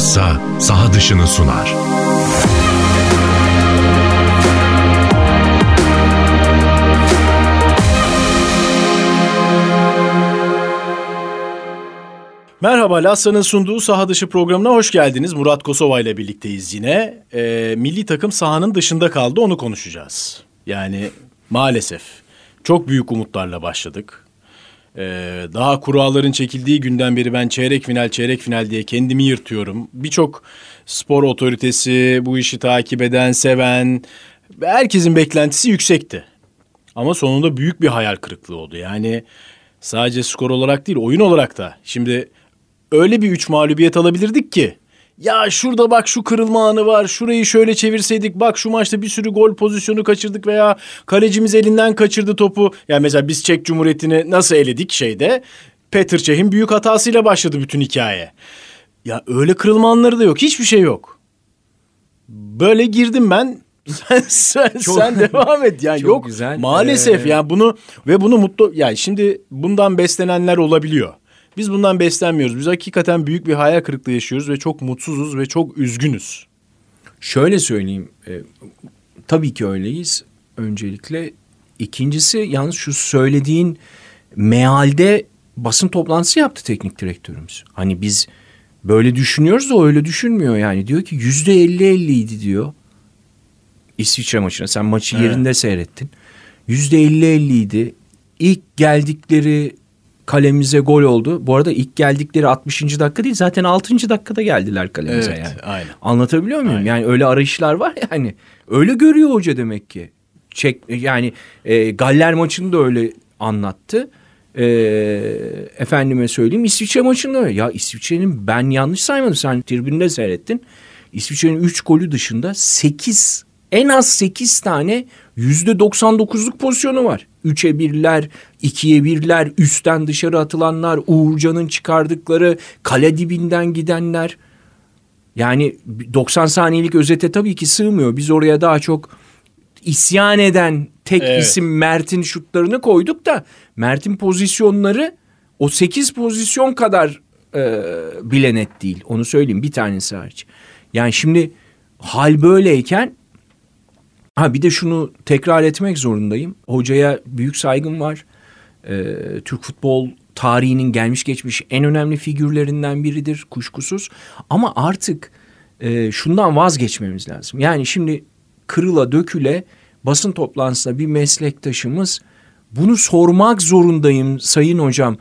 bilhassa saha dışını sunar. Merhaba, Lassa'nın sunduğu saha dışı programına hoş geldiniz. Murat Kosova ile birlikteyiz yine. Ee, milli takım sahanın dışında kaldı, onu konuşacağız. Yani maalesef çok büyük umutlarla başladık. Ee, daha kuralların çekildiği günden beri ben çeyrek final, çeyrek final diye kendimi yırtıyorum. Birçok spor otoritesi, bu işi takip eden, seven, herkesin beklentisi yüksekti. Ama sonunda büyük bir hayal kırıklığı oldu. Yani sadece skor olarak değil, oyun olarak da. Şimdi öyle bir üç mağlubiyet alabilirdik ki. Ya şurada bak şu kırılma anı var. Şurayı şöyle çevirseydik. Bak şu maçta bir sürü gol pozisyonu kaçırdık veya kalecimiz elinden kaçırdı topu. Yani mesela biz Çek Cumhuriyeti'ni nasıl eledik şeyde? Petr Çeh'in büyük hatasıyla başladı bütün hikaye. Ya öyle kırılma anları da yok. Hiçbir şey yok. Böyle girdim ben sen, sen, Çok- sen devam et yani Çok yok güzel. maalesef Ee, yani bunu ve bunu mutlu yani şimdi bundan beslenenler olabiliyor. Biz bundan beslenmiyoruz. Biz hakikaten büyük bir hayal kırıklığı yaşıyoruz ve çok mutsuzuz ve çok üzgünüz. Şöyle söyleyeyim. e, tabii ki öyleyiz öncelikle. İkincisi yalnız şu söylediğin mealde basın toplantısı yaptı teknik direktörümüz. Hani biz böyle düşünüyoruz da o öyle düşünmüyor yani. Diyor ki yüzde elli elliydi diyor. İsviçre maçına sen maçı Evet. yerinde seyrettin. Yüzde elli elliydi. İlk geldikleri kalemize gol oldu. Bu arada ilk geldikleri 60. dakika değil zaten 6. dakikada geldiler kalemize yani. aynen. Anlatabiliyor muyum? Aynen. Yani öyle arayışlar var yani. Öyle görüyor hoca demek ki. Çek yani e, Galler maçını da öyle anlattı. E, efendime söyleyeyim İsviçre maçında öyle. Ya İsviçre'nin ben yanlış saymadım. Sen tribünde seyrettin. İsviçre'nin 3 golü dışında 8 en az 8 tane %99'luk pozisyonu var. 3'e 1'ler, 2'ye 1'ler, üstten dışarı atılanlar, Uğurcan'ın çıkardıkları, kale dibinden gidenler. Yani 90 saniyelik özete tabii ki sığmıyor. Biz oraya daha çok isyan eden tek Evet. isim Mert'in şutlarını koyduk da Mert'in pozisyonları o 8 pozisyon kadar e, bile net değil. Onu söyleyeyim bir tanesi hariç. Yani şimdi hal böyleyken ha bir de şunu tekrar etmek zorundayım. Hocaya büyük saygım var. Ee, Türk futbol tarihinin gelmiş geçmiş en önemli figürlerinden biridir kuşkusuz. Ama artık e, şundan vazgeçmemiz lazım. Yani şimdi kırıla döküle basın toplantısında bir meslektaşımız bunu sormak zorundayım sayın hocam.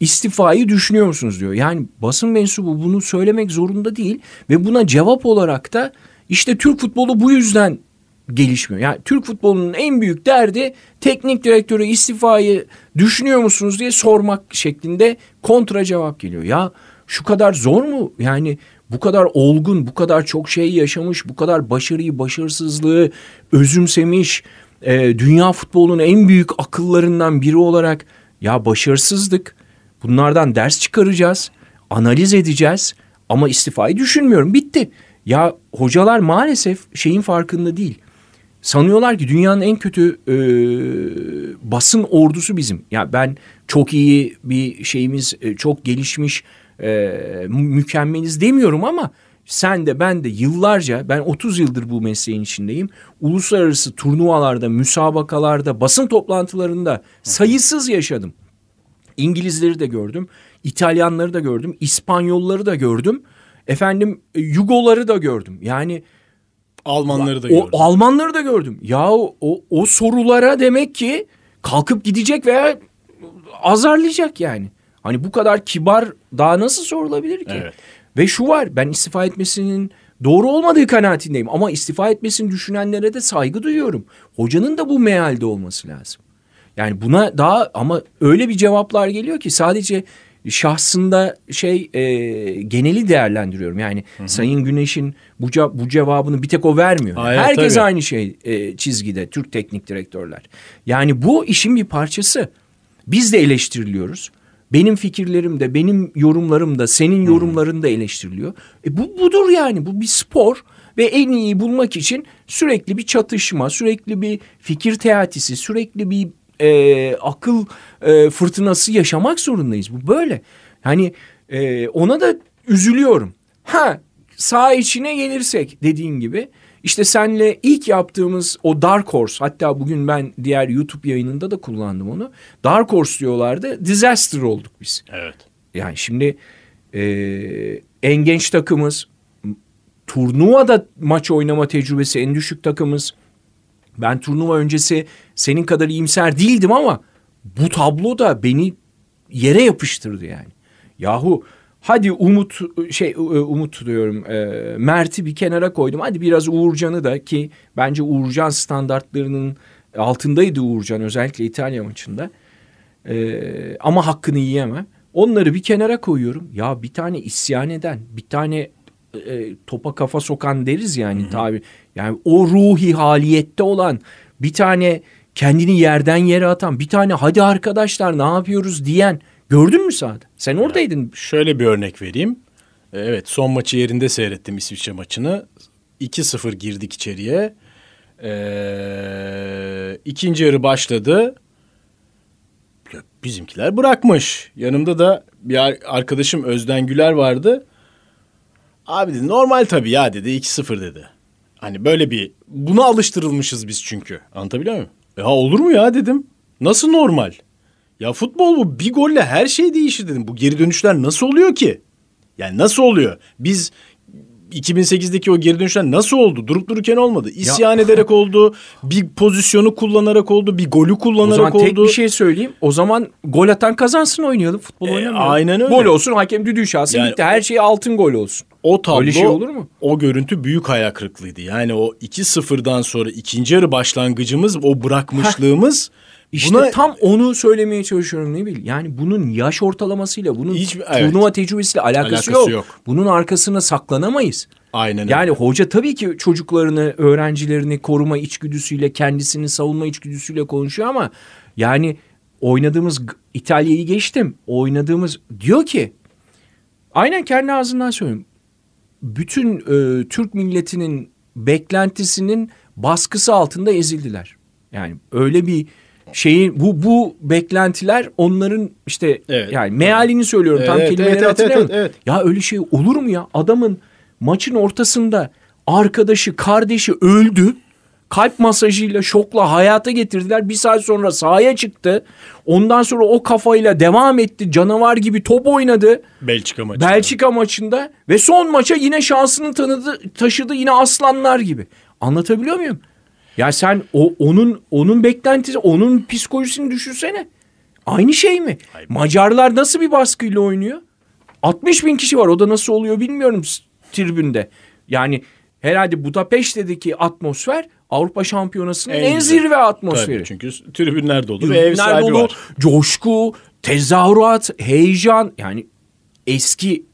İstifayı düşünüyor musunuz diyor. Yani basın mensubu bunu söylemek zorunda değil ve buna cevap olarak da işte Türk futbolu bu yüzden gelişmiyor. Yani Türk futbolunun en büyük derdi teknik direktörü istifayı düşünüyor musunuz diye sormak şeklinde kontra cevap geliyor. Ya şu kadar zor mu? Yani bu kadar olgun, bu kadar çok şey yaşamış, bu kadar başarıyı, başarısızlığı özümsemiş, e, dünya futbolunun en büyük akıllarından biri olarak ya başarısızlık, bunlardan ders çıkaracağız, analiz edeceğiz ama istifayı düşünmüyorum. Bitti. Ya hocalar maalesef şeyin farkında değil. Sanıyorlar ki dünyanın en kötü e, basın ordusu bizim. Ya ben çok iyi bir şeyimiz, e, çok gelişmiş, e, mü- mükemmeliz demiyorum ama sen de ben de yıllarca ben 30 yıldır bu mesleğin içindeyim. Uluslararası turnuvalarda, müsabakalarda, basın toplantılarında sayısız yaşadım. İngilizleri de gördüm, İtalyanları da gördüm, İspanyolları da gördüm. Efendim e, Yugoları da gördüm. Yani Almanları da o gördüm. Almanları da gördüm. Ya o, o sorulara demek ki kalkıp gidecek veya azarlayacak yani. Hani bu kadar kibar daha nasıl sorulabilir ki? Evet. Ve şu var ben istifa etmesinin doğru olmadığı kanaatindeyim. Ama istifa etmesini düşünenlere de saygı duyuyorum. Hocanın da bu mealde olması lazım. Yani buna daha ama öyle bir cevaplar geliyor ki sadece şahsında şey e, geneli değerlendiriyorum. Yani Sayın Güneş'in bu, ce- bu cevabını bir tek o vermiyor. Hayır, Herkes tabii. aynı şey e, çizgide Türk teknik direktörler. Yani bu işin bir parçası. Biz de eleştiriliyoruz. Benim fikirlerim de, benim yorumlarım da, senin yorumların da eleştiriliyor. E bu budur yani. Bu bir spor ve en iyi bulmak için sürekli bir çatışma, sürekli bir fikir teatisi, sürekli bir e, akıl e, fırtınası yaşamak zorundayız. Bu böyle. Hani e, ona da üzülüyorum. Ha sağ içine gelirsek dediğin gibi işte senle ilk yaptığımız o Dark Horse hatta bugün ben diğer YouTube yayınında da kullandım onu. Dark Horse diyorlardı. Disaster olduk biz. Evet. Yani şimdi e, en genç takımız turnuvada maç oynama tecrübesi en düşük takımız. Ben turnuva öncesi senin kadar iyimser değildim ama bu tablo da beni yere yapıştırdı yani. Yahu hadi Umut şey e, Umut diyorum e, Mert'i bir kenara koydum. Hadi biraz Uğurcan'ı da ki bence Uğurcan standartlarının altındaydı Uğurcan özellikle İtalya maçında. E, ama hakkını yiyemem. Onları bir kenara koyuyorum. Ya bir tane isyan eden, bir tane e, topa kafa sokan deriz yani tabi. Yani o ruhi haliyette olan bir tane kendini yerden yere atan, bir tane hadi arkadaşlar ne yapıyoruz diyen gördün mü sahada? Sen oradaydın. Şöyle bir örnek vereyim. Evet son maçı yerinde seyrettim İsviçre maçını. 2-0 girdik içeriye. Ee, ikinci yarı başladı. Bizimkiler bırakmış. Yanımda da bir arkadaşım Özden Güler vardı. Abi dedi normal tabii ya dedi 2-0 dedi. Hani böyle bir buna alıştırılmışız biz çünkü. Anlatabiliyor muyum? Ya olur mu ya dedim. Nasıl normal? Ya futbol bu bir golle her şey değişir dedim. Bu geri dönüşler nasıl oluyor ki? Yani nasıl oluyor? Biz 2008'deki o geri dönüşler nasıl oldu? Durup dururken olmadı. İsyan ya. ederek oldu. Bir pozisyonu kullanarak oldu. Bir golü kullanarak oldu. O zaman tek bir şey söyleyeyim. O zaman gol atan kazansın oynayalım. Futbol e, oynamayalım. Aynen öyle. Gol olsun hakem düdüğü şahsı yani, bitti. Her şey altın gol olsun. O tablo, Öyle şey olur mu? O görüntü büyük hayal kırıklığıydı. Yani o 2-0'dan sonra ikinci yarı başlangıcımız, o bırakmışlığımız... Heh işte Buna, tam onu söylemeye çalışıyorum ne bil. Yani bunun yaş ortalamasıyla, bunun hiç, evet. turnuva tecrübesiyle alakası, alakası yok. yok. Bunun arkasına saklanamayız. Aynen Yani öyle. hoca tabii ki çocuklarını, öğrencilerini koruma içgüdüsüyle, kendisini savunma içgüdüsüyle konuşuyor ama yani oynadığımız İtalya'yı geçtim. Oynadığımız diyor ki aynen kendi ağzından söylüyorum. Bütün e, Türk milletinin beklentisinin baskısı altında ezildiler. Yani öyle bir şeyin bu bu beklentiler onların işte evet. yani mealini söylüyorum evet, tam evet, kelimeleri evet, hatırlamıyorum. Evet, evet, evet. Ya öyle şey olur mu ya? Adamın maçın ortasında arkadaşı, kardeşi öldü. Kalp masajıyla, şokla hayata getirdiler. Bir saat sonra sahaya çıktı. Ondan sonra o kafayla devam etti. Canavar gibi top oynadı. Belçika maçında. Belçika maçında. Ve son maça yine şansını tanıdı, taşıdı yine aslanlar gibi. Anlatabiliyor muyum? Ya sen o onun onun beklentisi, onun psikolojisini düşünsene. Aynı şey mi? Hayır. Macarlar nasıl bir baskıyla oynuyor? 60 bin kişi var. O da nasıl oluyor bilmiyorum tribünde. Yani herhalde Budapeşte'deki atmosfer Avrupa Şampiyonası'nın en, en zirve atmosferi. Tabii çünkü tribünler dolu tribünler ve ev sahibi dolu, var. Coşku, tezahürat, heyecan yani eski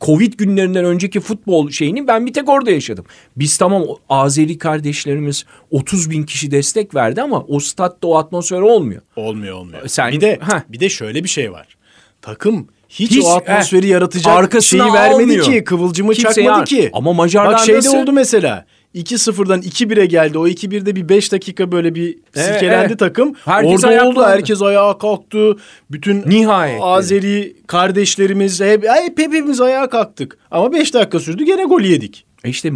Covid günlerinden önceki futbol şeyini ben bir tek orada yaşadım. Biz tamam Azeri kardeşlerimiz 30 bin kişi destek verdi ama o statta o atmosfer olmuyor. Olmuyor olmuyor. Sen, bir de heh. bir de şöyle bir şey var. Takım hiç, hiç o atmosferi eh, yaratacak şeyi vermedi almıyor. ki. Kıvılcımı Kimse çakmadı yani. ki. Ama Macarlar Bak şeyde nasıl? oldu mesela. 2-0'dan 2-1'e geldi. O 2-1'de bir 5 dakika böyle bir evet, silkelendi evet. takım. Herkes Orada oldu. Herkes ayağa kalktı. Bütün Nihayet Azeri kardeşlerimiz hep, hep hepimiz ayağa kalktık. Ama 5 dakika sürdü gene gol yedik. E işte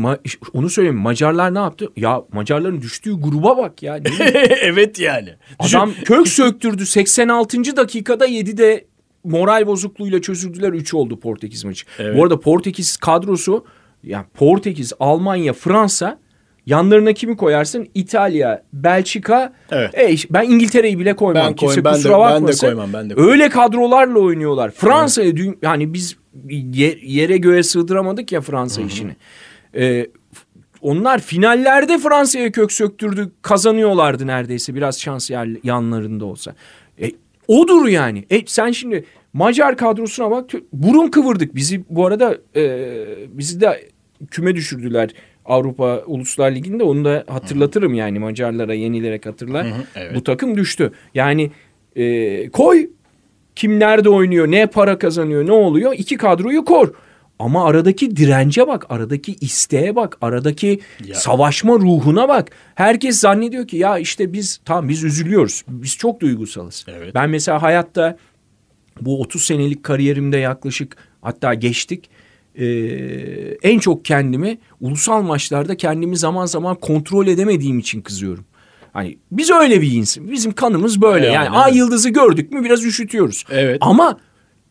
onu söyleyeyim. Macarlar ne yaptı? Ya Macarların düştüğü gruba bak ya. evet yani. Adam kök söktürdü. 86. dakikada 7'de moral bozukluğuyla çözüldüler. 3 oldu Portekiz maçı. Evet. Bu arada Portekiz kadrosu yani Portekiz, Almanya, Fransa yanlarına kimi koyarsın? İtalya, Belçika. Evet. E, ben İngiltere'yi bile koymam. Ben, koyayım, ben, de, ben de koymam. Ben de koymam. Öyle kadrolarla oynuyorlar. Fransa'ya evet. yani biz yere göğe sığdıramadık ya Fransa Hı-hı. işini. Ee, onlar finallerde Fransa'ya kök söktürdü. Kazanıyorlardı neredeyse biraz şans yer, yanlarında olsa. E, odur yani. E, sen şimdi Macar kadrosuna bak burun kıvırdık. Bizi bu arada e, bizi de küme düşürdüler Avrupa Uluslar Ligi'nde. Onu da hatırlatırım yani Macarlara yenilerek hatırlar. Hı hı, evet. Bu takım düştü. Yani e, koy kim nerede oynuyor, ne para kazanıyor, ne oluyor? İki kadroyu kor. Ama aradaki dirence bak, aradaki isteğe bak, aradaki ya. savaşma ruhuna bak. Herkes zannediyor ki ya işte biz tam biz üzülüyoruz. Biz çok duygusalız. Evet. Ben mesela hayatta bu 30 senelik kariyerimde yaklaşık hatta geçtik e, en çok kendimi ulusal maçlarda kendimi zaman zaman kontrol edemediğim için kızıyorum. Hani biz öyle bir insan. Bizim kanımız böyle. Evet, yani aynen. ay yıldızı gördük mü biraz üşütüyoruz. Evet. Ama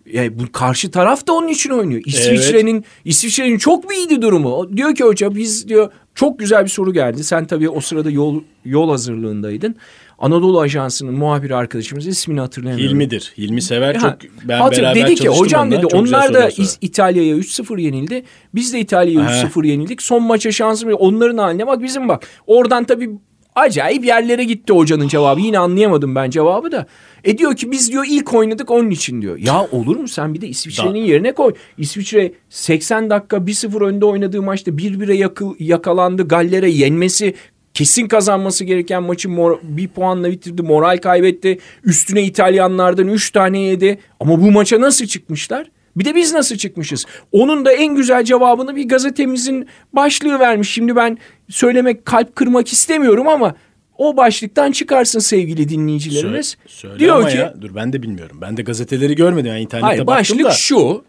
ya bu karşı taraf da onun için oynuyor. İsviçre'nin İsviçre'nin çok mu iyiydi durumu? O diyor ki hoca biz diyor çok güzel bir soru geldi. Sen tabii o sırada yol yol hazırlığındaydın. Anadolu Ajansı'nın muhabiri arkadaşımız ismini hatırlamıyorum. Hilmi'dir. Hilmi sever Ha, çok ben hatır- beraber dedi ki hocam onunla. dedi onlar da İtalya'ya 3-0 yenildi. Biz de İtalya'ya Ha. 3-0 yenildik. Son maça şansımız onların haline bak bizim bak. Oradan tabii acayip yerlere gitti hocanın cevabı. Yine anlayamadım ben cevabı da. E diyor ki biz diyor ilk oynadık onun için diyor. Ya olur mu sen bir de İsviçre'nin yerine koy. İsviçre 80 dakika 1-0 önde oynadığı maçta 1-1'e yakı- yakalandı. Galler'e yenmesi kesin kazanması gereken maçı mor- bir puanla bitirdi. Moral kaybetti. Üstüne İtalyanlardan 3 tane yedi. Ama bu maça nasıl çıkmışlar? Bir de biz nasıl çıkmışız? Onun da en güzel cevabını bir gazetemizin başlığı vermiş. Şimdi ben söylemek, kalp kırmak istemiyorum ama o başlıktan çıkarsın sevgili dinleyicilerimiz. Sö- söyle Diyor ki ya, dur ben de bilmiyorum. Ben de gazeteleri görmedim yani internette Hayır baktım başlık da. şu.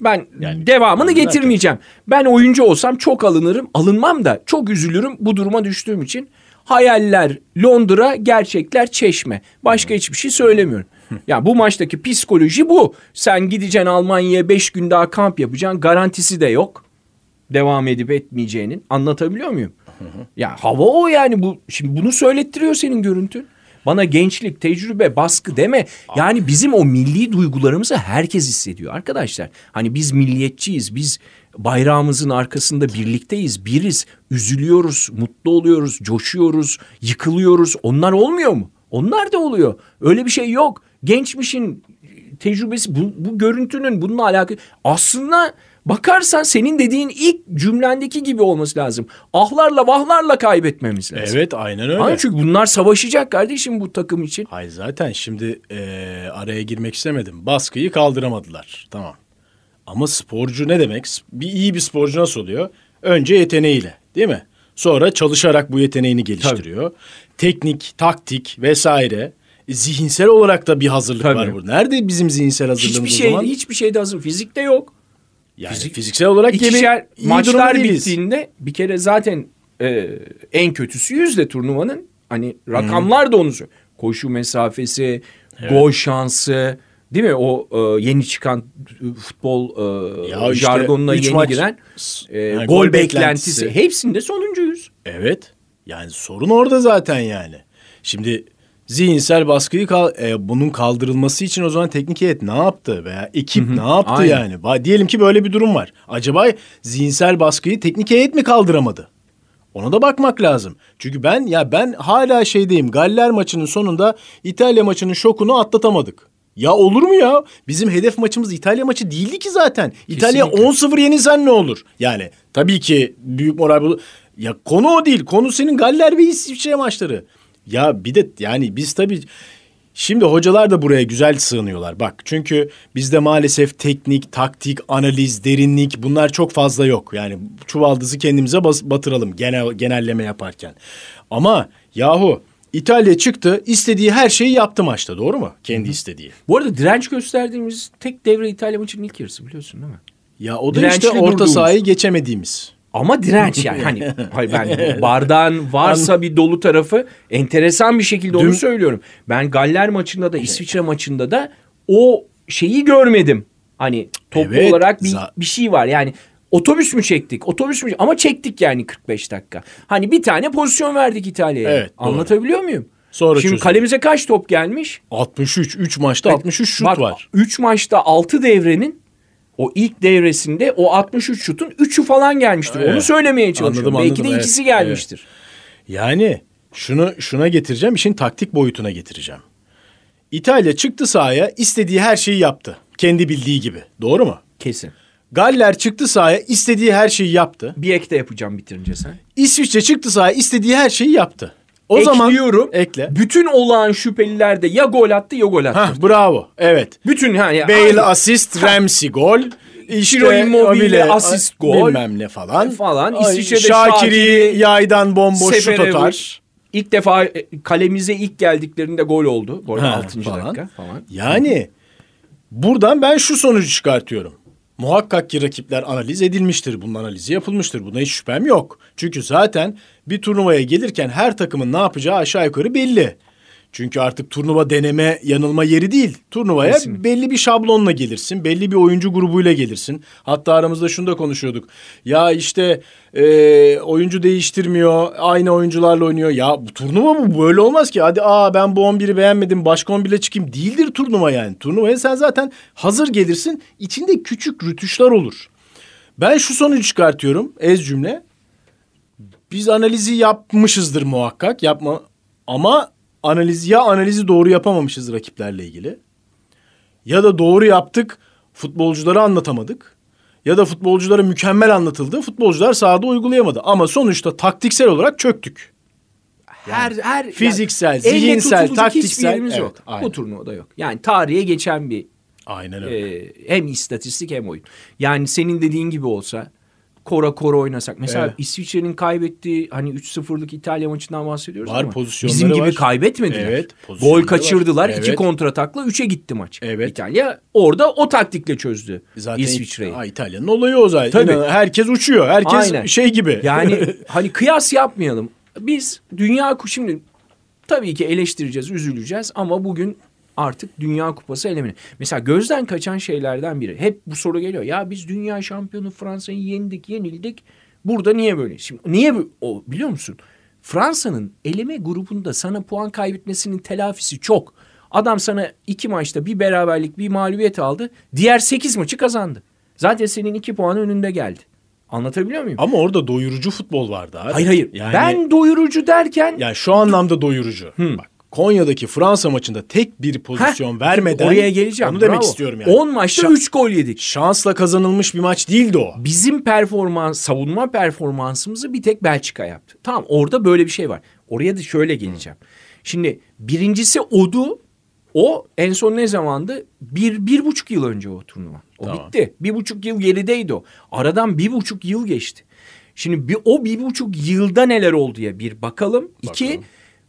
Ben Yani devamını getirmeyeceğim. Ben oyuncu olsam çok alınırım. Alınmam da çok üzülürüm bu duruma düştüğüm için. Hayaller Londra, gerçekler Çeşme. Başka hiçbir şey söylemiyorum. Ya bu maçtaki psikoloji bu. Sen gideceksin Almanya'ya 5 gün daha kamp yapacaksın. Garantisi de yok. Devam edip etmeyeceğinin. Anlatabiliyor muyum? Ya hava o yani bu. Şimdi bunu söylettiriyor senin görüntün. Bana gençlik, tecrübe, baskı deme. Yani bizim o milli duygularımızı herkes hissediyor arkadaşlar. Hani biz milliyetçiyiz. Biz bayrağımızın arkasında birlikteyiz. Biriz. Üzülüyoruz, mutlu oluyoruz, coşuyoruz, yıkılıyoruz. Onlar olmuyor mu? Onlar da oluyor. Öyle bir şey yok. Gençmişin tecrübesi bu, bu görüntünün bununla alakalı. Aslında bakarsan senin dediğin ilk cümlendeki gibi olması lazım. Ahlarla vahlarla kaybetmemiz lazım. Evet aynen öyle. Ama çünkü bunlar savaşacak kardeşim bu takım için. Hayır zaten şimdi eee, araya girmek istemedim. Baskıyı kaldıramadılar. Tamam. Ama sporcu ne demek? Bir iyi bir sporcu nasıl oluyor? Önce yeteneğiyle değil mi? Sonra çalışarak bu yeteneğini geliştiriyor. Teknik, taktik vesaire. E, Zihinsel olarak da bir hazırlık Tabii. var burada. Nerede bizim zihinsel hazırlığımız Hiçbir o şey zaman? hiçbir şeyde hazır. Fizikte yok. Yani fizik- fiziksel olarak İkişer iyi maçlar bittiğinde bir kere zaten e, en kötüsü yüzde turnuvanın. Hani rakamlar da onu. Koşu mesafesi, gol şansı değil mi? O e, yeni çıkan e, futbol e, Ya işte jargonuna üç yeni maç- giren e, yani gol, gol beklentisi. beklentisi. Hepsinde sonuncuyuz. Evet. Yani sorun orada zaten yani. Şimdi zihinsel baskıyı kal- e, bunun kaldırılması için o zaman teknik heyet ne yaptı veya ekip ne yaptı Aynen. yani? Va- Diyelim ki böyle bir durum var. Acaba zihinsel baskıyı teknik heyet mi kaldıramadı? Ona da bakmak lazım. Çünkü ben ya ben hala şeydeyim. Galler maçının sonunda İtalya maçının şokunu atlatamadık. Ya olur mu ya? Bizim hedef maçımız İtalya maçı değildi ki zaten. İtalya Kesinlikle. 10-0 yenilsen ne olur? Yani tabii ki büyük moral bu. Ya konu o değil. Konu senin Galler ve İsviçre maçları. Ya bir de yani biz tabii Şimdi hocalar da buraya güzel sığınıyorlar. Bak çünkü bizde maalesef teknik, taktik, analiz, derinlik bunlar çok fazla yok. Yani çuvaldızı kendimize bas- batıralım genel genelleme yaparken. Ama yahu İtalya çıktı, istediği her şeyi yaptı maçta. Doğru mu? Kendi istediği. Bu arada direnç gösterdiğimiz tek devre İtalya maçının ilk yarısı biliyorsun değil mi? Ya o da Dirençli işte orta durduğumuz. sahayı geçemediğimiz. Ama direnç yani hani hayır ben bardağın varsa bir dolu tarafı enteresan bir şekilde onu Dün- söylüyorum. Ben Galler maçında da İsviçre maçında da o şeyi görmedim. Hani toplu Evet, olarak bir, bir şey var yani otobüs mü çektik otobüs mü ama çektik yani 45 dakika. Hani bir tane pozisyon verdik İtalya'ya. Evet, doğru. Anlatabiliyor muyum? Sonra Şimdi çözüm. kalemize kaç top gelmiş? 63, 3 maçta 63 şut Bak, var. 3 maçta 6 devrenin o ilk devresinde o 63 şutun 3'ü falan gelmiştir. Evet. Onu söylemeye çalışıyorum. Anladım, Belki de anladım. ikisi Evet, gelmiştir. Yani şunu şuna getireceğim, işin taktik boyutuna getireceğim. İtalya çıktı sahaya, istediği her şeyi yaptı. Kendi bildiği gibi. Doğru mu? Kesin. Galler çıktı sahaya, istediği her şeyi yaptı. Bir ek de yapacağım bitirince sen. İsviçre çıktı sahaya, istediği her şeyi yaptı. O Ekliyorum. zaman ekle. Bütün olağan şüpheliler de ya gol attı ya gol attı. Hah bravo. Evet. Bütün ha ya Bale aynı asist, Ramsey gol. İşte Ciro Immobile Immobile, asist, gol. Bilmem ne falan. Falan. Ay, İsviçre'de Şakiri, Şakiri, yaydan bomboş şut Seferovic. atar. İlk defa e, kalemize ilk geldiklerinde gol oldu. Bu arada Ha, 6. falan. dakika falan. Yani buradan ben şu sonucu çıkartıyorum. Muhakkak ki rakipler analiz edilmiştir. Bunun analizi yapılmıştır. Buna hiç şüphem yok. Çünkü zaten bir turnuvaya gelirken her takımın ne yapacağı aşağı yukarı belli. Çünkü artık turnuva deneme yanılma yeri değil. Turnuvaya Kesinlikle. belli bir şablonla gelirsin. Belli bir oyuncu grubuyla gelirsin. Hatta aramızda şunu da konuşuyorduk. Ya işte e, oyuncu değiştirmiyor. Aynı oyuncularla oynuyor. Ya bu turnuva bu böyle olmaz ki. Hadi aa ben bu 11'i beğenmedim. Başka 11'le çıkayım. Değildir turnuva yani. Turnuvaya sen zaten hazır gelirsin. İçinde küçük rütuşlar olur. Ben şu sonucu çıkartıyorum. Ez cümle. Biz analizi yapmışızdır muhakkak. Yapma ama analiz ya analizi doğru yapamamışız rakiplerle ilgili. Ya da doğru yaptık, futbolculara anlatamadık. Ya da futbolculara mükemmel anlatıldı, futbolcular sahada uygulayamadı. Ama sonuçta taktiksel olarak çöktük. her her fiziksel, elle zihinsel, taktiksel, yerimiz evet, yok. aynen. Bu turnuvada yok. Yani tarihe geçen bir Aynen öyle. e, hem istatistik hem oyun. Yani senin dediğin gibi olsa kora kora oynasak. Mesela Evet. İsviçre'nin kaybettiği hani 3-0'lık İtalya maçından bahsediyoruz Var, ama pozisyonları bizim gibi var. kaybetmediler. Evet, Gol kaçırdılar. var. iki Evet. kontratakla 3'e gitti maç. Evet. İtalya orada o taktikle çözdü Zaten İsviçre'yi. İtalya'nın olayı o zaten. Tabii. İnan- Herkes uçuyor. Herkes Aynen. şey gibi. Yani hani kıyas yapmayalım. Biz dünya şimdi tabii ki eleştireceğiz, üzüleceğiz ama bugün artık Dünya Kupası elemini. Mesela gözden kaçan şeylerden biri. Hep bu soru geliyor. Ya biz dünya şampiyonu Fransa'yı yendik, yenildik. Burada niye böyle? Şimdi niye bu- o biliyor musun? Fransa'nın eleme grubunda sana puan kaybetmesinin telafisi çok. Adam sana iki maçta bir beraberlik bir mağlubiyet aldı. Diğer sekiz maçı kazandı. Zaten senin iki puan önünde geldi. Anlatabiliyor muyum? Ama orada doyurucu futbol vardı abi. Hayır hayır. Yani, Ben doyurucu derken yani şu anlamda doyurucu. Bak Konya'daki Fransa maçında tek bir pozisyon Heh, vermeden oraya geleceğim. Onu demek Bravo. istiyorum yani. 10 maçta Şa- 3 gol yedik. şansla kazanılmış bir maç değildi o. Bizim performans, savunma performansımızı bir tek Belçika yaptı. Tamam orada böyle bir şey var. Oraya da şöyle geleceğim. Şimdi birincisi odu. O en son ne zamandı? Bir, bir buçuk yıl önce o turnuva. O Tamam. bitti. Bir buçuk yıl gerideydi o. Aradan bir buçuk yıl geçti. Şimdi bir, o bir buçuk yılda neler oldu ya bir bakalım. İki Bakalım.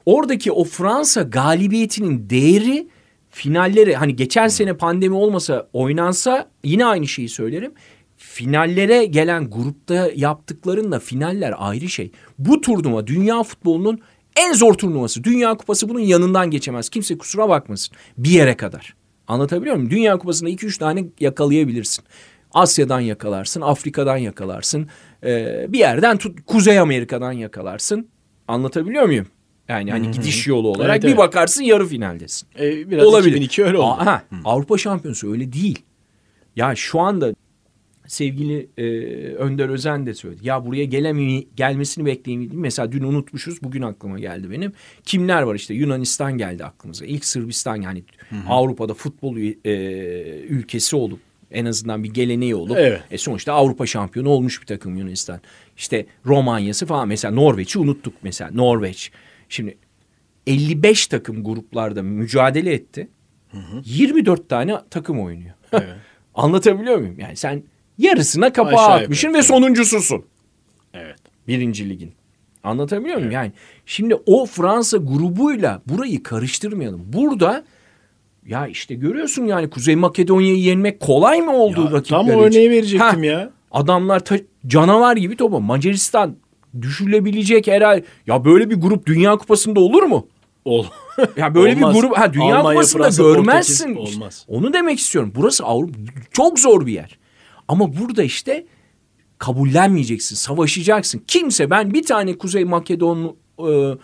Oradaki o Fransa galibiyetinin değeri finalleri hani geçen sene pandemi olmasa oynansa yine aynı şeyi söylerim. Finallere gelen grupta yaptıklarınla finaller ayrı şey. Bu turnuva dünya futbolunun en zor turnuvası. Dünya Kupası bunun yanından geçemez. Kimse kusura bakmasın. Bir yere kadar. Anlatabiliyor muyum? Dünya Kupası'nda 2-3 tane yakalayabilirsin. Asya'dan yakalarsın, Afrika'dan yakalarsın. Ee, bir yerden tut, Kuzey Amerika'dan yakalarsın. Anlatabiliyor muyum? Yani hani gidiş yolu olarak Evet, bir evet. bakarsın yarı finaldesin. Ee, biraz Olabilir. 2002 öyle oldu. Aha, Avrupa Şampiyonası öyle değil. Ya şu anda sevgili e, Önder Özen de söyledi. Ya buraya gelemi, gelmesini bekleyin. Mesela dün unutmuşuz. Bugün aklıma geldi benim. Kimler var işte Yunanistan geldi aklımıza. İlk Sırbistan yani Avrupa'da futbol e, ülkesi olup en azından bir geleneği olup Evet. e, sonuçta Avrupa şampiyonu olmuş bir takım Yunanistan. İşte Romanya'sı falan mesela Norveç'i unuttuk mesela Norveç. Şimdi 55 takım gruplarda mücadele etti. 24 tane takım oynuyor. Evet. Anlatabiliyor muyum? Yani sen yarısına kapağı Aşağı yukarı, atmışsın ve evet. sonuncususun Evet. birinci ligin. Anlatabiliyor muyum? Yani şimdi o Fransa grubuyla burayı karıştırmayalım. Burada ya işte görüyorsun yani Kuzey Makedonya'yı yenmek kolay mı oldu Ya, rakipler tam o örneği verecektim Ha, ya. Adamlar ta- canavar gibi topa. Macaristan düşülebilecek herhalde. Ya böyle bir grup Dünya Kupası'nda olur mu? Ol. Ya böyle Olmaz. bir grup ha Dünya Almanya, Kupası'nda Fransa, görmezsin. Portekiz, olmaz. Onu demek istiyorum. Burası Avrupa çok zor bir yer. Ama burada işte kabullenmeyeceksin, savaşacaksın. Kimse ben bir tane Kuzey Makedon e,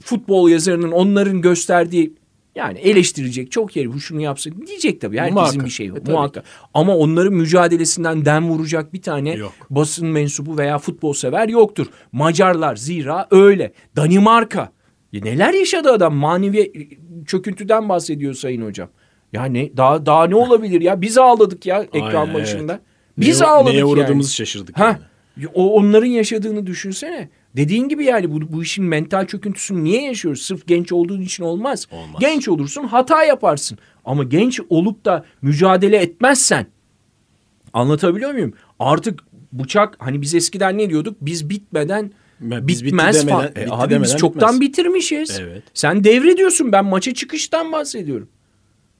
futbol yazarının onların gösterdiği yani eleştirecek çok yeri bu şunu yapsın diyecek tabii. Herkesin Muhakkak. bir şeyi var. E, tabii. muhakkak. Ama onların mücadelesinden dem vuracak bir tane Yok. basın mensubu veya futbol sever yoktur. Macarlar zira öyle. Danimarka. Ya neler yaşadı adam manevi çöküntüden bahsediyor sayın hocam. Ya ne daha daha ne olabilir ya? Biz ağladık ya ekran Aynen, başında. evet. Biz Neye- ağladık Neye yani. uğradığımızı şaşırdık. Ha, yani. O onların yaşadığını düşünsene. Dediğin gibi yani bu, bu işin mental çöküntüsünü niye yaşıyoruz? Sırf genç olduğun için olmaz. Olmaz. Genç olursun hata yaparsın. Ama genç olup da mücadele etmezsen anlatabiliyor muyum? Artık bıçak hani biz eskiden ne diyorduk? Biz bitmeden biz bitti bitmez demeden- falan. E bitti abi biz demeden çoktan bitmez. bitirmişiz. Evet. Sen devrediyorsun ben maça çıkıştan bahsediyorum.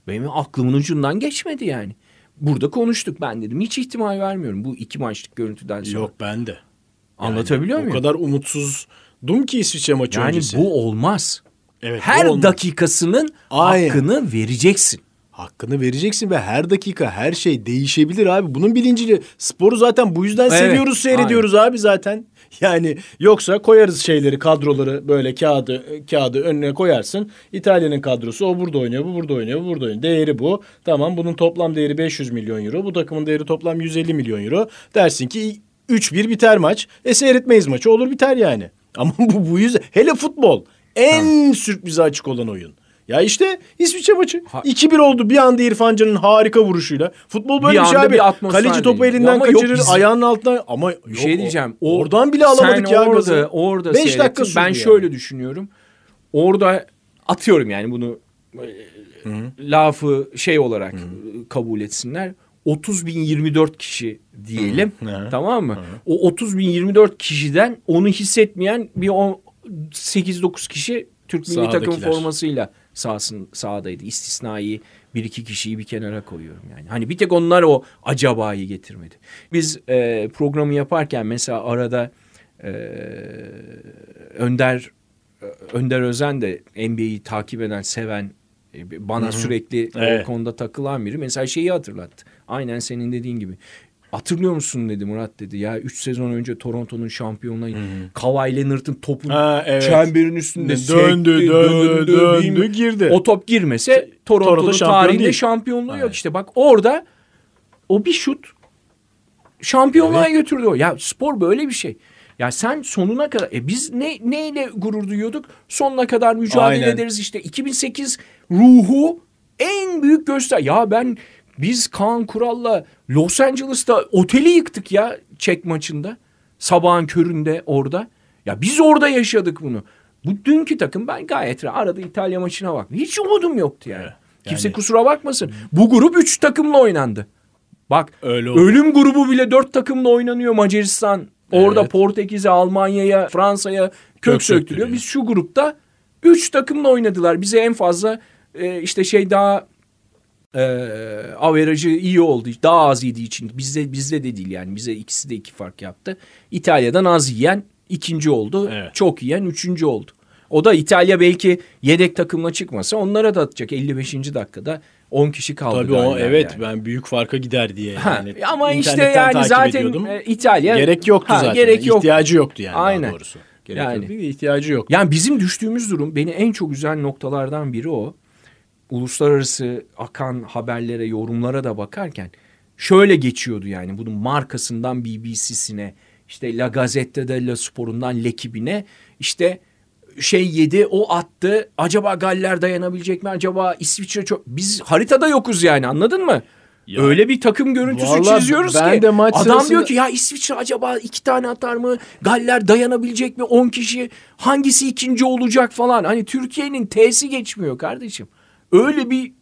Benim aklımın ucundan geçmedi yani. Burada konuştuk. Ben dedim hiç ihtimal vermiyorum bu iki maçlık görüntüden sonra. Yok ben de. Anlatabiliyor O muyum? kadar umutsuzdum ki İsviçre maçı yani öncesi. bu olmaz. Evet, Her olmaz. dakikasının Aynen. hakkını vereceksin. Hakkını vereceksin ve her dakika her şey değişebilir abi. Bunun bilinciyle sporu zaten bu yüzden Evet, seviyoruz, seyrediyoruz abi zaten. Yani yoksa koyarız şeyleri, kadroları böyle kağıdı kağıdı önüne koyarsın. İtalya'nın kadrosu o burada oynuyor, bu burada oynuyor, bu burada oynuyor. Değeri bu. Tamam bunun toplam değeri 500 milyon euro. Bu takımın değeri toplam 150 milyon euro. Dersin ki 3-1 biter maç. E seyretmeyiz maçı olur biter yani. Ama bu bu yüzden hele futbol en sürprize açık olan oyun. Ya işte İsviçre maçı. Ha- 2-1 oldu bir anda İrfan Can'ın harika vuruşuyla. Futbol böyle Bir bir, şey abi. bir Kaleci topu değil. elinden kaçırır, bizim- ayağının altından ama yok, Bir şey o- diyeceğim. O, oradan bile alamadık sen ya orada, gazı. Orada 5 seyrettin. dakika sürdü Ben yani. şöyle düşünüyorum. Orada atıyorum yani bunu e, lafı şey olarak e, kabul etsinler. 30 bin 24 kişi diyelim. Hı. Tamam mı? O 30 bin 24 kişiden onu hissetmeyen bir 8-9 kişi Türk milli takım formasıyla sahasın, sahadaydı. İstisnai bir iki kişiyi bir kenara koyuyorum yani. Hani bir tek onlar o acabayı getirmedi. Biz e, programı yaparken mesela arada e, Önder Önder Özen de NBA'yi takip eden, seven, e, bana sürekli o Evet. konuda takılan biri. Mesela şeyi hatırlattı. Aynen senin dediğin gibi. Hatırlıyor musun dedi Murat dedi. Ya 3 sezon önce Toronto'nun şampiyonluğu Kawhi Leonard'ın topun Ha, evet. çemberin üstünde Döndü, sekti, döndü, döndü, bilmem- girdi. O top girmese Toronto'nun Toronto şampiyon tarihinde değil. şampiyonluğu yok. Evet. İşte bak orada o bir şut şampiyonluğa götürdü o. Ya spor böyle bir şey. Ya sen sonuna kadar e biz ne neyle gurur duyuyorduk? Sonuna kadar mücadele Aynen. ederiz işte 2008 ruhu en büyük göster. Ya ben biz Kaan Kural'la Los Angeles'ta oteli yıktık ya çek maçında. Sabahın köründe orada. Ya biz orada yaşadık bunu. Bu dünkü takım ben gayet rahat arada İtalya maçına bak. Hiç umudum yoktu yani. Kimse Yani- kusura bakmasın. Bu grup üç takımla oynandı. Bak Öyle oldu. ölüm grubu bile dört takımla oynanıyor Macaristan. Orada Evet. Portekiz'e, Almanya'ya, Fransa'ya kök, Kök söktürüyor. söktürüyor. Biz şu grupta üç takımla oynadılar. Bize en fazla e, işte şey daha e, averajı iyi oldu. Daha az yediği için. Bizde, bizde de değil yani. Bize ikisi de iki fark yaptı. İtalya'dan az yiyen ikinci oldu. Evet. Çok yiyen üçüncü oldu. O da İtalya belki yedek takımla çıkmasa onlara da atacak 55. dakikada 10 kişi kaldı. Tabii o evet yani. ben büyük farka gider diye Ha, yani. ama işte yani zaten ediyordum. e, İtalya gerek yoktu Ha, zaten. Gerek yok. İhtiyacı yoktu yani Aynen. daha doğrusu. Gerek Yani. yok değil de ihtiyacı yok. Yani bizim düştüğümüz durum beni en çok üzen noktalardan biri o. Uluslararası akan haberlere, yorumlara da bakarken şöyle geçiyordu yani bunun markasından BBC'sine, işte La Gazzetta dello Spor'undan L'Equipe'ine işte şey yedi o attı. Acaba Galler dayanabilecek mi? Acaba İsviçre çok... Biz haritada yokuz yani anladın mı? Ya, Öyle bir takım görüntüsü vallahi çiziyoruz ben ki. de maç adam sırasında- diyor ki ya İsviçre acaba iki tane atar mı? Galler dayanabilecek mi? 10 kişi hangisi ikinci olacak falan. Hani Türkiye'nin T'si geçmiyor kardeşim. Öyle bir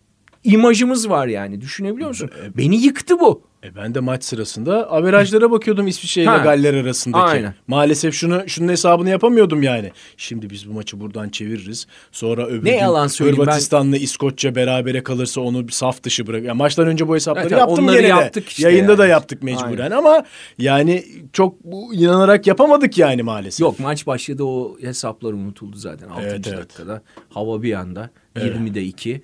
imajımız var yani düşünebiliyor musun? Beni yıktı bu. E ben de maç sırasında averajlara bakıyordum İsviçre ile. Galler arasındaki. Aynen. Maalesef şunu şunun hesabını yapamıyordum yani. Şimdi biz bu maçı buradan çeviririz. Sonra öbür Ne gün yalan söyleyeyim, ben- Hırvatistan'la İskoçya berabere kalırsa onu saf dışı bırak. Yani maçtan önce bu hesapları Evet, yaptım gene de. yaptık işte Yayında yani. da yaptık mecburen ama yani çok bu, inanarak yapamadık yani maalesef. Yok maç başladı o hesaplar unutuldu zaten 6. Evet, evet. dakikada. Hava bir anda 20'de 2.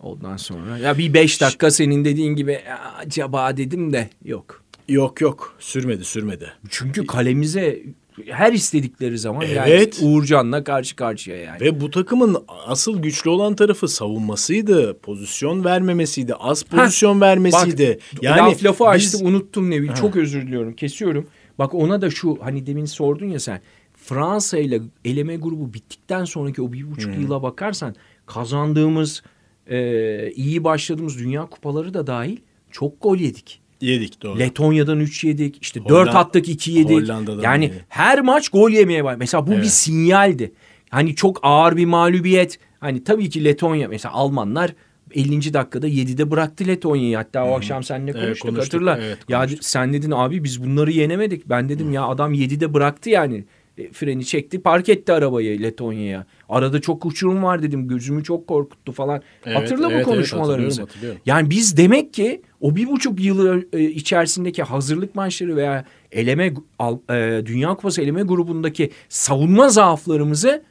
Ondan sonra ya bir 5 dakika senin dediğin gibi "Ya, acaba dedim de yok. Yok yok sürmedi sürmedi. Çünkü kalemize her istedikleri zaman Evet. yani Uğurcan'la karşı karşıya yani. Ve bu takımın asıl güçlü olan tarafı savunmasıydı. Pozisyon vermemesiydi. Az pozisyon vermesiydi. Bak, yani laf lafı biz- açtım unuttum Nevil. Çok özür diliyorum. Kesiyorum. Bak ona da şu hani demin sordun ya sen. Fransa ile eleme grubu bittikten sonraki o bir buçuk yıla bakarsan kazandığımız e, iyi başladığımız dünya kupaları da dahil çok gol yedik. yedik doğru. Letonya'dan 3 yedik. İşte Hollanda- 4 attık 2 yedik. Yani yedik. her maç gol yemeye var. Mesela bu bir Evet. sinyaldi. Hani çok ağır bir mağlubiyet. Hani tabii ki Letonya mesela Almanlar 50. dakikada 7'de bıraktı Letonya'yı. Hatta o akşam seninle Evet, konuştuk, konuştuk. hatırla. Evet, ya konuştuk. sen dedin abi biz bunları yenemedik. Ben dedim ya adam 7'de bıraktı yani. E, freni çekti park etti arabayı Letonya'ya. Arada çok uçurum var dedim gözümü çok korkuttu falan. Evet, Hatırla evet, bu evet, konuşmalarımızı. hatırlıyorum, hatırlıyorum. yani biz demek ki o bir buçuk yıl e, içerisindeki hazırlık maçları veya eleme al- e, Dünya Kupası eleme grubundaki savunma zaaflarımızı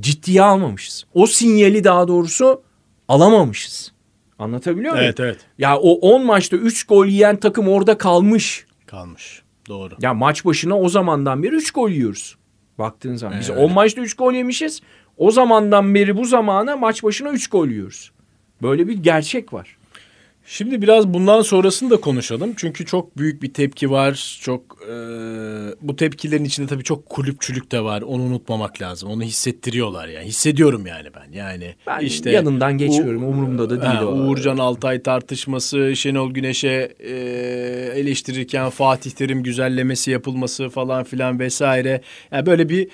ciddiye almamışız. O sinyali daha doğrusu alamamışız. Anlatabiliyor muyum? Evet evet Ya o 10 maçta 3 gol yiyen takım orada kalmış. kalmış. Doğru. Ya maç başına o zamandan beri 3 gol yiyoruz. Baktığın zaman. Biz Evet. 10 maçta 3 gol yemişiz. O zamandan beri bu zamana maç başına 3 gol yiyoruz. Böyle bir gerçek var. Şimdi biraz bundan sonrasını da konuşalım. Çünkü çok büyük bir tepki var. Çok e, bu tepkilerin içinde tabii çok kulüpçülük de var. Onu unutmamak lazım. Onu hissettiriyorlar yani. Hissediyorum yani ben. Yani Ben işte yanından geçiyorum. Umurumda da değil Ha, o. Uğurcan Altay tartışması, Şenol Güneş'e e, eleştirirken Fatih Terim güzellemesi yapılması falan filan vesaire. Yani böyle bir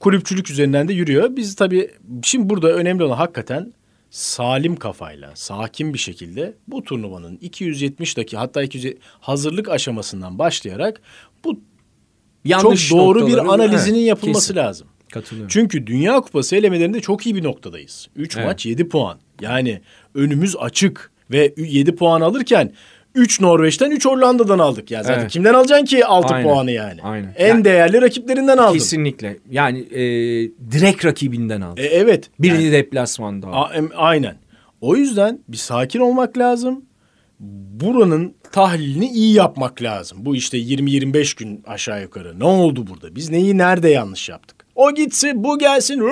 kulüpçülük üzerinden de yürüyor. Biz tabii şimdi burada önemli olan hakikaten salim kafayla, sakin bir şekilde bu turnuvanın 270 dakika hatta 200 hazırlık aşamasından başlayarak bu Yanlış çok doğru bir noktaları- Evet, analizinin yapılması kesin. lazım. Katılıyorum. Çünkü Dünya Kupası elemelerinde çok iyi bir noktadayız. 3 Evet. maç 7 puan. Yani önümüz açık ve 7 puan alırken 3 Norveç'ten 3 Hollanda'dan aldık. Ya zaten Evet. kimden alacaksın ki 6 Aynen. puanı yani? Aynen. En Yani- değerli rakiplerinden aldın. Kesinlikle. Yani e, direkt rakibinden aldı. E, evet. Birini Yani- deplasmanda aldı. A- aynen. O yüzden bir sakin olmak lazım. Buranın tahlilini iyi yapmak lazım. Bu işte 20-25 gün aşağı yukarı. Ne oldu burada? Biz neyi nerede yanlış yaptık? O gitsin, bu gelsin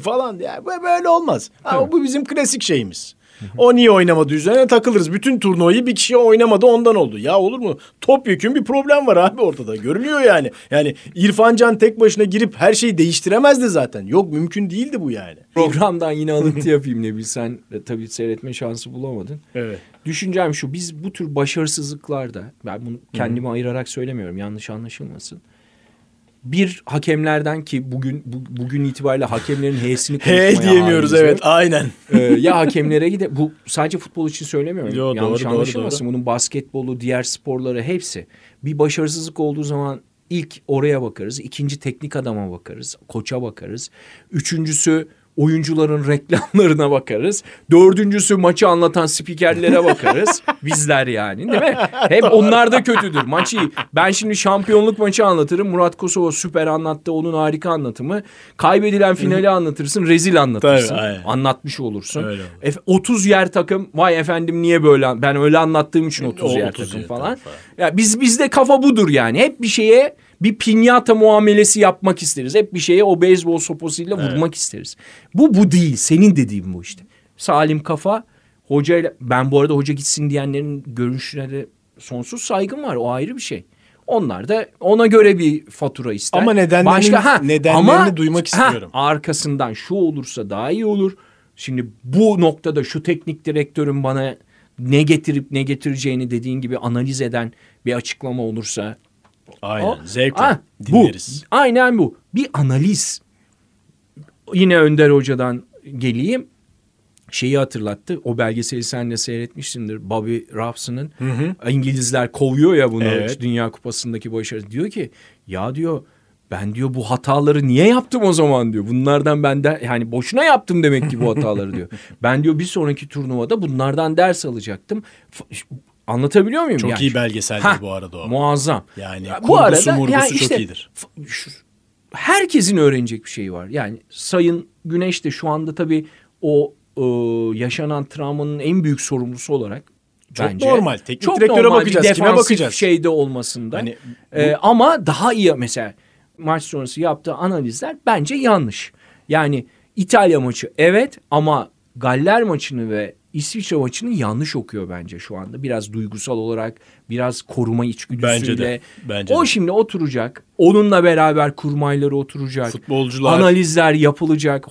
falan. Ya bu böyle olmaz. Ha, bu bizim klasik şeyimiz. O niye oynamadı üzerine takılırız. Bütün turnuvayı bir kişi oynamadı ondan oldu. Ya olur mu? Topyekün bir problem var abi ortada. Görünüyor yani. Yani İrfan Can tek başına girip her şeyi değiştiremezdi zaten. Yok mümkün değildi bu yani. Programdan yine alıntı yapayım ne bilsen. E, tabii seyretme şansı bulamadın. Evet. Düşüncem şu biz bu tür başarısızlıklarda ben bunu kendime ayırarak söylemiyorum yanlış anlaşılmasın. Bir hakemlerden ki bugün bu- bugün itibariyle hakemlerin h'sini konuşmaya He diyemiyoruz evet yok. aynen. Ee, ya hakemlere gide bu sadece futbol için söylemiyorum. Yo, Yanlış doğru, doğru, anlaşılmasın. Bunun basketbolu, diğer sporları hepsi. Bir başarısızlık olduğu zaman ilk oraya bakarız. ikinci teknik adama bakarız. Koça bakarız. Üçüncüsü oyuncuların reklamlarına bakarız. Dördüncüsü maçı anlatan spikerlere bakarız. Bizler yani değil mi? Hep onlar da kötüdür. Maçı ben şimdi şampiyonluk maçı anlatırım. Murat Kosova süper anlattı. Onun harika anlatımı. Kaybedilen finali anlatırsın. Rezil anlatırsın. Tabii, aynen. Anlatmış olursun. Öyle olur. Efe- 30 yer takım vay efendim niye böyle ben öyle anlattığım için 30 O yer 30 takım yer falan. takım falan. Ya biz bizde kafa budur yani. Hep bir şeye bir pinyata muamelesi yapmak isteriz. Hep bir şeye o beyzbol sopasıyla vurmak isteriz. Bu bu değil. Senin dediğin bu işte. Salim kafa hocayla ben bu arada hoca gitsin diyenlerin görüşüne de sonsuz saygım var. O ayrı bir şey. Onlar da ona göre bir fatura ister. Ama nedenlerini- nedenlerini duymak istiyorum. arkasından şu olursa daha iyi olur. Şimdi bu noktada şu teknik direktörün bana ne getirip ne getireceğini dediğin gibi analiz eden bir açıklama olursa Aynen. o- Zevkle Ah, dinleriz. Bu, aynen bu. Bir analiz. Yine Önder Hoca'dan geleyim. Şeyi hatırlattı. O belgeseli sen de seyretmişsindir. Bobby Robson'ın İngilizler kovuyor ya bunu Evet. Dünya Kupası'ndaki başarısı. Diyor ki ya diyor ben diyor bu hataları niye yaptım o zaman diyor. Bunlardan ben de yani boşuna yaptım demek ki bu hataları diyor. Ben diyor bir sonraki turnuvada bunlardan ders alacaktım. Anlatabiliyor muyum? Çok Yani iyi belgeseldir Hah, bu arada o. Muazzam. Yani Ya kurgusu murgusu yani çok işte iyidir. f- şu- herkesin öğrenecek bir şey var. Yani Sayın Güneş de şu anda tabii o e, yaşanan travmanın en büyük sorumlusu olarak Çok bence. normal. Teknik çok direktöre normal bakacağız. Bir Kime bakacağız? şeyde olmasında. Hani E, ama daha iyi mesela maç sonrası yaptığı analizler bence yanlış. Yani İtalya maçı evet ama Galler maçını ve İsviçre maçını yanlış okuyor bence şu anda. Biraz duygusal olarak, biraz koruma içgüdüsüyle. Bence de, bence o de. şimdi oturacak. Onunla beraber kurmayları oturacak. Futbolcular- Analizler yapılacak.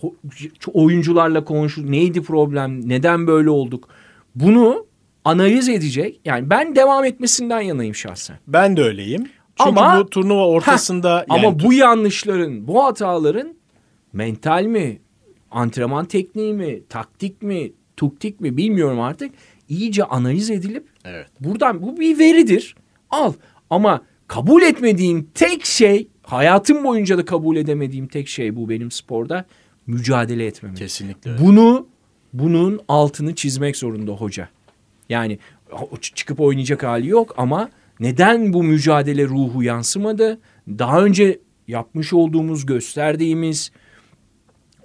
Oyuncularla konuşul. Neydi problem? Neden böyle olduk? Bunu analiz edecek. Yani ben devam etmesinden yanayım şahsen. Ben de öyleyim. Çünkü Ama- bu turnuva ortasında Heh, yani ama bu yanlışların, bu hataların mental mi, antrenman tekniği mi, taktik mi, tuktik mi bilmiyorum artık. iyice analiz edilip Evet. buradan bu bir veridir. Al ama kabul etmediğim tek şey Hayatım boyunca da kabul edemediğim tek şey bu benim sporda. Mücadele etmemek. Kesinlikle öyle. Bunu bunun altını çizmek zorunda hoca. Yani çıkıp oynayacak hali yok ama neden bu mücadele ruhu yansımadı? Daha önce yapmış olduğumuz gösterdiğimiz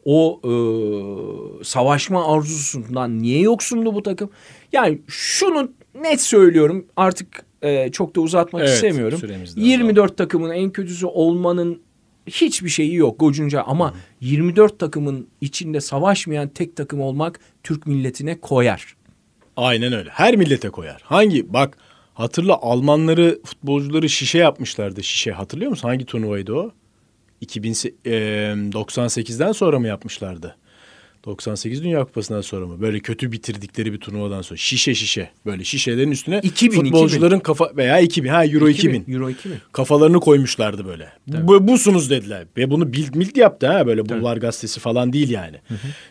o e, savaşma arzusundan niye yoksundu bu takım? Yani şunu net söylüyorum artık e, çok da uzatmak Evet, istemiyorum. süremiz de 24 takımın en kötüsü olmanın hiçbir şeyi yok Gocunca ama 24 takımın içinde savaşmayan tek takım olmak Türk milletine koyar. Aynen öyle. Her millete koyar. Hangi bak hatırla Almanları futbolcuları şişe yapmışlardı. Şişe hatırlıyor musun? Hangi turnuvaydı o? 2098'den sonra mı yapmışlardı? 98 Dünya Kupası'ndan sonra mı? Böyle kötü bitirdikleri bir turnuvadan sonra. Şişe şişe. Böyle şişelerin üstüne 2000, futbolcuların kafa veya 2000 ha Euro 2000. Euro 2000. Kafalarını koymuşlardı böyle. Bu, busunuz dediler. Ve bunu Bild Mild yaptı ha böyle Bulvar gazetesi falan değil yani.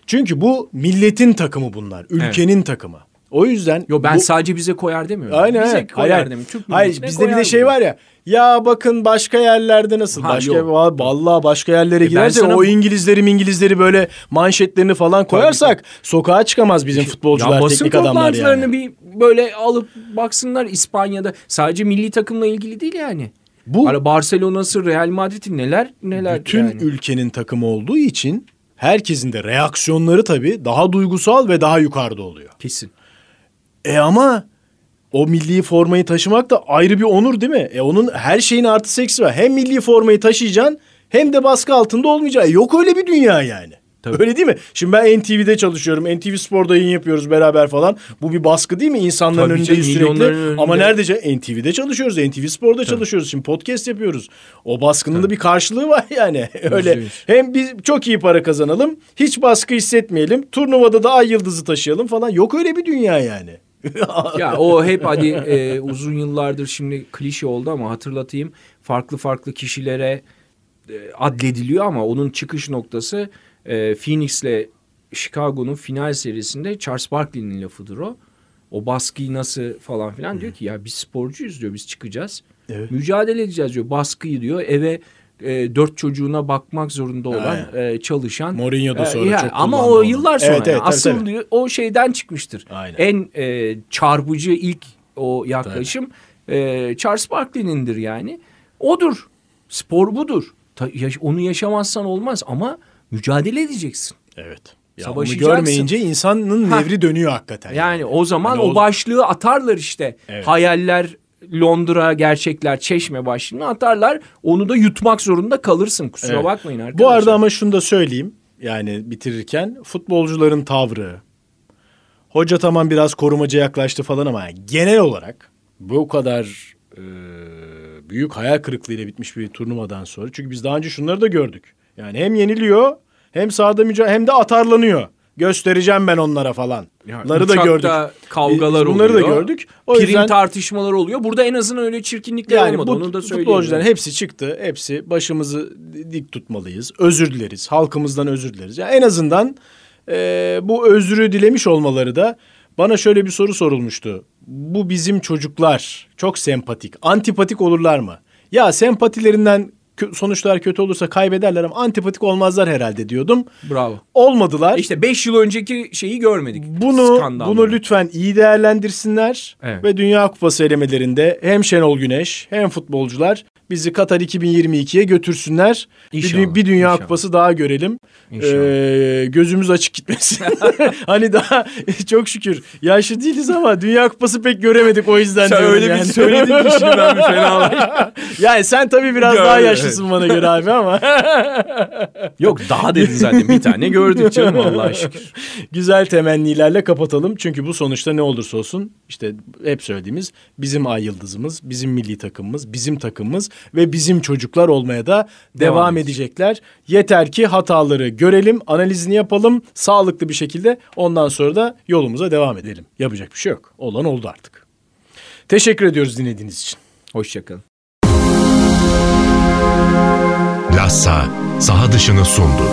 Çünkü bu milletin takımı bunlar. Ülkenin takımı. O yüzden Yo ben bu- sadece bize koyar demiyorum. Aynen. Bize koyar hayır. demiyorum. Türk Hayır bizde bir de şey var ya. Ya bakın başka yerlerde nasıl? Ha, başka yok. va- vallahi başka yerlere ben girerse sana- o İngilizleri İngilizleri böyle manşetlerini falan koyarsak sokağa çıkamaz bizim futbolcular, Ya teknik adamlar yani. bir böyle alıp baksınlar İspanya'da. Sadece milli takımla ilgili değil yani. Bu Hani Barcelona'sı, Real Madrid'i neler neler bütün yani. ülkenin takımı olduğu için herkesin de reaksiyonları tabii daha duygusal ve daha yukarıda oluyor. Kesin. E ama o milli formayı taşımak da ayrı bir onur değil mi? E onun her şeyin artı eksi var. Hem milli formayı taşıyacaksın hem de baskı altında olmayacaksın. E yok öyle bir dünya yani. Tabii. Öyle değil mi? Şimdi ben NTV'de çalışıyorum. NTV Spor'da yayın yapıyoruz beraber falan. Bu bir baskı değil mi? İnsanların Tabii önündeyiz canım, sürekli. önünde. Ama nerede? NTV'de çalışıyoruz. NTV Spor'da çalışıyoruz. Şimdi podcast yapıyoruz. O baskının da bir karşılığı var yani. Öyle. Hem biz çok iyi para kazanalım. Hiç baskı hissetmeyelim. Turnuvada da ay yıldızı taşıyalım falan. Yok öyle bir dünya yani. Ya o hep hadi e, uzun yıllardır şimdi klişe oldu ama hatırlatayım. Farklı farklı kişilere e, adlediliyor ama onun çıkış noktası e, Phoenix'le Chicago'nun final serisinde Charles Barkley'nin lafıdır o. O baskıyı nasıl falan filan diyor ki ya biz sporcuyuz diyor biz çıkacağız. Evet. Mücadele edeceğiz diyor baskıyı diyor eve e, dört çocuğuna bakmak zorunda olan e, çalışan. Mourinho da E, sonra ya, çok Ama o onu. yıllar sonra. Evet, evet, yani. tabii, Asıl tabii. diyor, o şeyden çıkmıştır. Aynen. En e, çarpıcı ilk o yaklaşım e, Charles Barkley'nindir yani. Odur. Spor budur. Ta- yaş- onu yaşamazsan olmaz ama mücadele edeceksin. Evet. Ya onu Savaşacaksın. görmeyince insanın Ha. nevri dönüyor hakikaten. Yani o zaman Hani o başlığı atarlar işte. Evet. Hayaller Londra gerçekler Çeşme başlığını atarlar. Onu da yutmak zorunda kalırsın. Kusura Evet. bakmayın arkadaşlar. Bu arada ama şunu da söyleyeyim. Yani bitirirken futbolcuların tavrı. Hoca tamam biraz korumacı yaklaştı falan ama genel olarak bu kadar e, büyük hayal kırıklığıyla bitmiş bir turnuvadan sonra. Çünkü biz daha önce şunları da gördük. Yani hem yeniliyor hem sahada mücadele hem de atarlanıyor. Göstereceğim ben onlara falan. Ya, Bunları da gördük. kavgalar Biz bunları oluyor. da gördük. O Prim yüzden tartışmalar oluyor. Burada en azından öyle çirkinlikler yani olmadı. bu Onu da söyleyeyim. futbolcuların hepsi çıktı. Hepsi başımızı dik tutmalıyız. Özür dileriz. Halkımızdan özür dileriz. Yani en azından e, bu özrü dilemiş olmaları da bana şöyle bir soru sorulmuştu. Bu bizim çocuklar çok sempatik. Antipatik olurlar mı? Ya sempatilerinden kö- sonuçlar kötü olursa kaybederler ama antipatik olmazlar herhalde diyordum. Bravo. Olmadılar. İşte 5 yıl önceki şeyi görmedik. Bunu Skandalları. bunu lütfen iyi değerlendirsinler Evet. ve Dünya Kupası elemelerinde hem Şenol Güneş hem futbolcular bizi Katar 2022'ye götürsünler. Bir, İnşallah, dü- bir Dünya inşallah. Kupası daha görelim. İnşallah. Ee, gözümüz açık gitmesin. hani daha çok şükür yaşlı değiliz ama Dünya Kupası pek göremedik o yüzden Sen diyorum öyle bir yani. söyledin ki şimdi ben bir fenalaştım. yani sen tabii biraz Ya, daha evet. yaşlısın bana göre abi ama. Yok daha dedin zaten bir tane gördük canım Allah'a şükür. Güzel temennilerle kapatalım. Çünkü bu sonuçta ne olursa olsun işte hep söylediğimiz bizim ay yıldızımız, bizim milli takımımız, bizim takımımız ve bizim çocuklar olmaya da devam, Devam edecekler. Yeter ki hataları görelim, analizini yapalım sağlıklı bir şekilde ondan sonra da yolumuza devam edelim. Yapacak bir şey yok. Olan oldu artık. Teşekkür ediyoruz dinlediğiniz için. Hoşçakalın. Lassa saha dışını sundu.